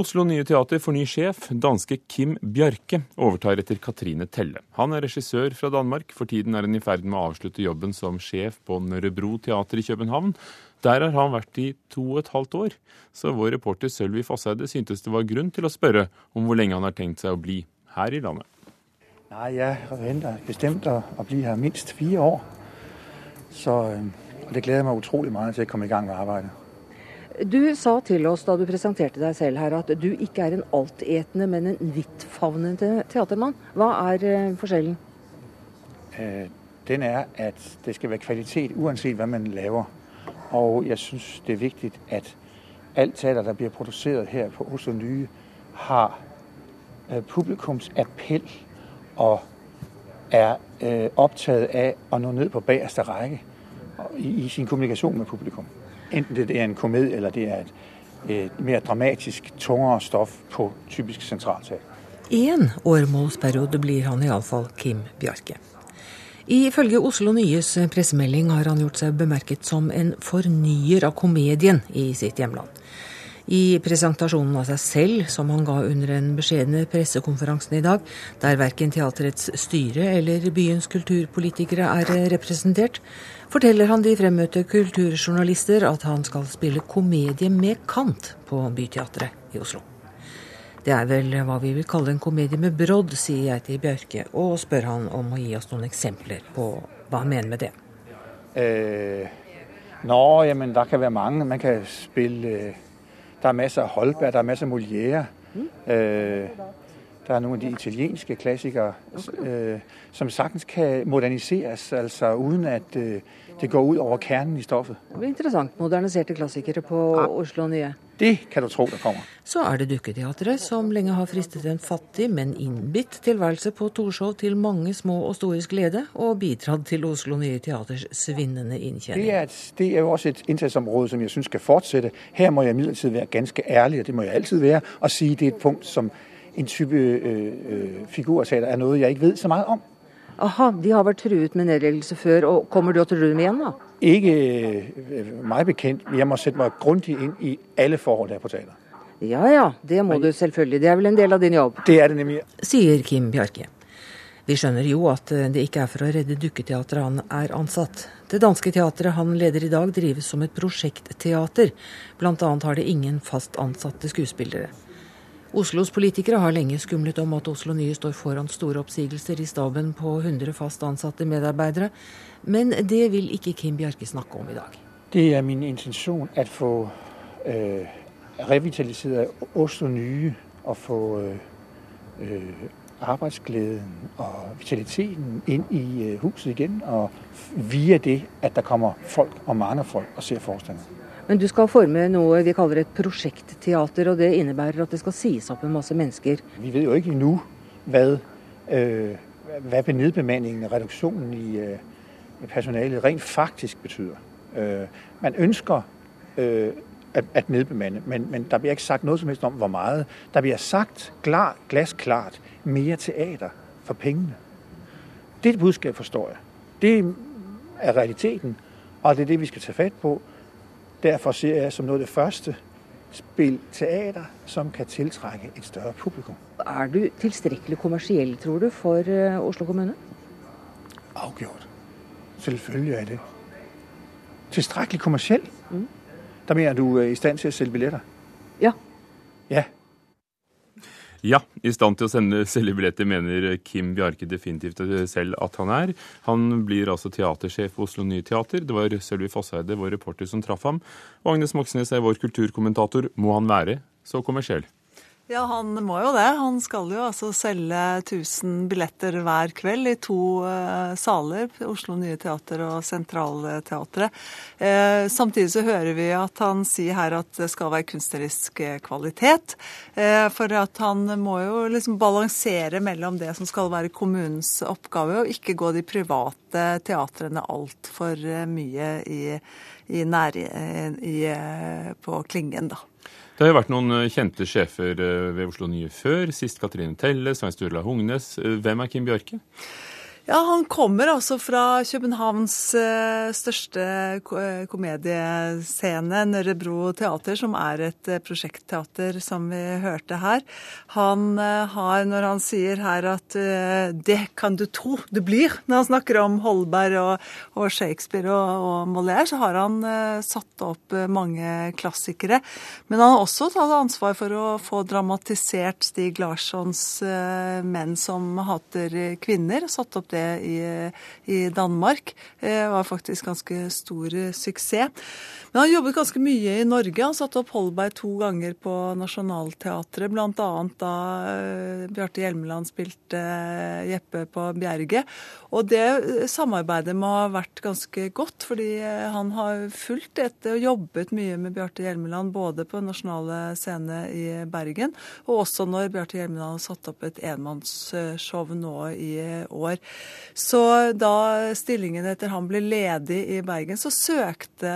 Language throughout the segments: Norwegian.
Oslo Nye Teater får ny sjef. Danske Kim Bjarke overtar etter Katrine Telle. Han er regissør fra Danmark. For tiden er han i ferd med å avslutte jobben som sjef på Nørrebro teater i København. Der har han vært i to og et halvt år. Så vår reporter Sølvi Fosseide syntes det var grunn til å spørre om hvor lenge han har tenkt seg å bli her i landet. Nei, jeg venter bestemt å, å bli her minst fire år. Så det gleder jeg meg utrolig mye til å komme i gang med arbeidet. Du sa til oss da du presenterte deg selv her at du ikke er en altetende, men en vidtfavnende teatermann. Hva er uh, forskjellen? Uh, den er at det skal være kvalitet uansett hva man lager. Og jeg syns det er viktig at alt teater der blir produsert her på Oslo Nye, har uh, publikums appell og er opptatt av å nå ned på bakerste rekke i sin kommunikasjon med publikum. Enten det er en komedie eller det er et, et mer dramatisk, tungere stoff på typisk sentralteater. Én åremålsperiode blir han iallfall Kim Bjarke. Ifølge Oslo Nyes pressemelding har han gjort seg bemerket som en fornyer av komedien i sitt hjemland. I presentasjonen av seg selv, som han ga under den beskjedne pressekonferansen i dag, der verken teaterets styre eller byens kulturpolitikere er representert, forteller han de fremmøtte kulturjournalister at han skal spille komedie med kant på Byteatret i Oslo. Det er vel hva vi vil kalle en komedie med brodd, sier jeg til Bjørke, og spør han om å gi oss noen eksempler på hva han mener med det. Eh, nå, jamen, det kan være mange. Man kan spille Det er masse av Holberg, der er masse av Molière. Mm. Eh, det er noen av de italienske klassikere øh, som sagtens kan moderniseres, altså uden at øh, det går ut over kernen i stoffet. Det blir interessant. Moderniserte klassikere på ja. Oslo Nye. Det kan du tro det kommer. Så er det Dukketeatret, som lenge har fristet en fattig, men innbitt tilværelse på Torshov til mange små og stores glede, og bidratt til Oslo Nye Teaters svinnende inntjening. Det er, et, det er jo også et innsatsområde som jeg syns skal fortsette. Her må jeg imidlertid være ganske ærlig, og det må jeg alltid være, og si det er et punkt som en type øh, øh, figurteater er noe jeg ikke vet så mye om. Aha, De har vært truet med nedleggelse før, og kommer du til å true dem igjen, da? Ikke øh, meg bekjent. Jeg må sette meg grundig inn i alle forhold her på teater. Ja ja, det må du selvfølgelig. Det er vel en del av din jobb? Det er det nemlig. Sier Kim Bjarke. Vi skjønner jo at det ikke er for å redde Dukketeatret han er ansatt. Det danske teatret han leder i dag drives som et prosjektteater. Blant annet har det ingen fast ansatte skuespillere. Oslos politikere har lenge skumlet om at Oslo Nye står foran store oppsigelser i staben på 100 fast ansatte medarbeidere, men det vil ikke Kim Bjarke snakke om i dag. Det er min intensjon å få øh, revitalisert Oslo Nye og få øh, øh, arbeidsgleden og vitaliteten inn i øh, huset igjen. Og via det at det kommer folk, og mange folk, og ser forestillingen. Men du skal forme noe vi kaller et prosjektteater, og det innebærer at det skal sies opp en masse mennesker. Vi vet jo ikke nå hva, øh, hva nedbemanningen, reduksjonen i øh, personalet rent faktisk betyr. Øh, man ønsker øh, at, at nedbemanne, men, men der blir ikke sagt noe som helst om hvor mye. Der blir sagt klar, glassklart mer teater for pengene. Det budskap forstår jeg. Det er realiteten, og det er det vi skal ta fatt på. Derfor ser jeg som noe av det første spill teater som kan tiltrekke et større publikum. Er du tilstrekkelig kommersiell, tror du, for eh, Oslo kommune? Avgjort. Selvfølgelig er det. Tilstrekkelig kommersiell? Mm. Da mener du i stand til å selge billetter? Ja. Ja. Ja, i stand til å sende selge billetter mener Kim Bjarke definitivt selv at han er. Han blir altså teatersjef ved Oslo Nye Teater. Det var Sølvi Fosseide, vår reporter, som traff ham. Og Agnes Moxnes er vår kulturkommentator. Må han være så kommersiell? Ja, han må jo det. Han skal jo altså selge 1000 billetter hver kveld i to uh, saler. Oslo Nye Teater og Sentralteatret. Uh, samtidig så hører vi at han sier her at det skal være kunstnerisk kvalitet. Uh, for at han må jo liksom balansere mellom det som skal være kommunens oppgave, og ikke gå de private teatrene altfor mye i, i nær, i, på klingen, da. Det har jo vært noen eh, kjente sjefer eh, ved Oslo Nye før. Sist Katrine Telle, Svein Sturla Hungnes. Eh, hvem er Kim Bjørke? Ja, Han kommer altså fra Københavns uh, største uh, komediescene, Nørrebro Teater, som er et uh, prosjektteater, som vi hørte her. Han har, når han sier her at 'det kan du tro det blir', når han snakker om Holberg og, og Shakespeare og, og, Molière, så har han satt opp mange klassikere. Men han har også tatt ansvar for å få dramatisert Stig Larssons 'Menn som hater kvinner', satt opp det det i, i Danmark. Det eh, var faktisk ganske stor eh, suksess. Men han jobbet ganske mye i Norge. Han satte opp Holberg to ganger på Nationaltheatret, bl.a. da uh, Bjarte Hjelmeland spilte uh, Jeppe på Bjerget. Og det samarbeidet må ha vært ganske godt, fordi han har fulgt dette og jobbet mye med Bjarte Hjelmeland både på Nasjonale Scene i Bergen, og også når Bjarte Hjelmeland har satt opp et enmannsshow nå i år. Så da stillingen etter han ble ledig i Bergen, så søkte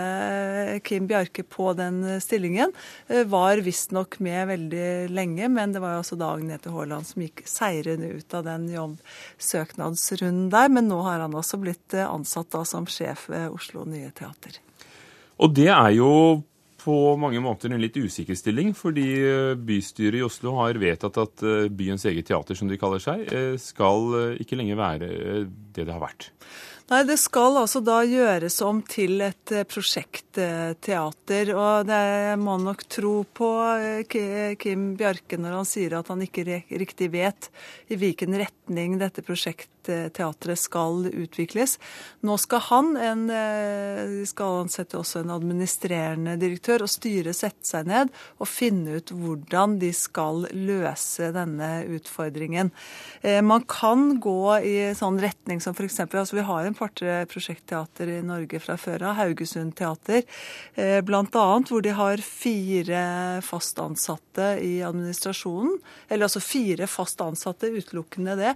Kim Bjarke på den stillingen. Eh, var visstnok med veldig lenge, men det var jo altså da Agnete Haaland som gikk seirende ut av den jobbsøknadsrunden der. Men nå har han også blitt eh, ansatt da som sjef ved Oslo Nye Teater. Og det er jo på mange måter en litt usikker stilling, fordi eh, bystyret i Oslo har vedtatt at byens eget teater, som de kaller seg, skal ikke lenger være det det har vært. Nei, det skal altså da gjøres om til et eh, prosjektteater. Og det må nok tro på eh, Kim Bjarke når han sier at han ikke riktig vet i hvilken retning dette prosjektet teatret skal utvikles. Nå skal han, en, eh, skal ansette også en administrerende direktør, og styret sette seg ned og finne ut hvordan de skal løse denne utfordringen. Eh, man kan gå i sånn retning som f.eks. Altså vi har en par-tre prosjektteater i Norge fra før av, Haugesund teater eh, bl.a., hvor de har fire fast ansatte i administrasjonen. Eller altså fire fast ansatte, utelukkende det,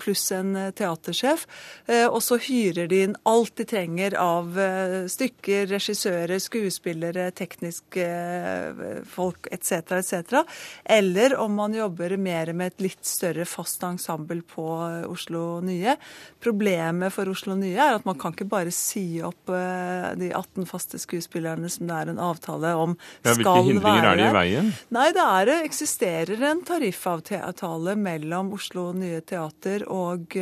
pluss en teatersjef. Eh, og så hyrer de inn alt de trenger av eh, stykker, regissører, skuespillere, tekniske eh, folk etc. etc. Eller om man jobber mer med et litt større fast ensemble på Oslo Nye. Problemet for Oslo Nye er at man kan ikke bare si opp de 18 faste skuespillerne som det er en avtale om ja, skal være Hvilke hindringer er det i veien? Nei, det er, eksisterer en tariffavtale mellom Oslo Nye Teater og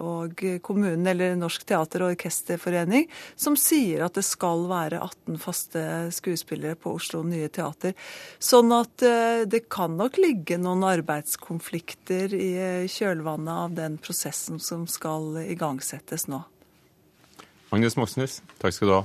og kommunen, eller Norsk teater- og orkesterforening, som sier at det skal være 18 faste skuespillere på Oslo Nye Teater. Sånn at eh, det kan nok ligge noen arbeidskonflikter i kjølvannet av den prosessen som skal igangsettes nå. Agnes Moxnes, takk skal du ha.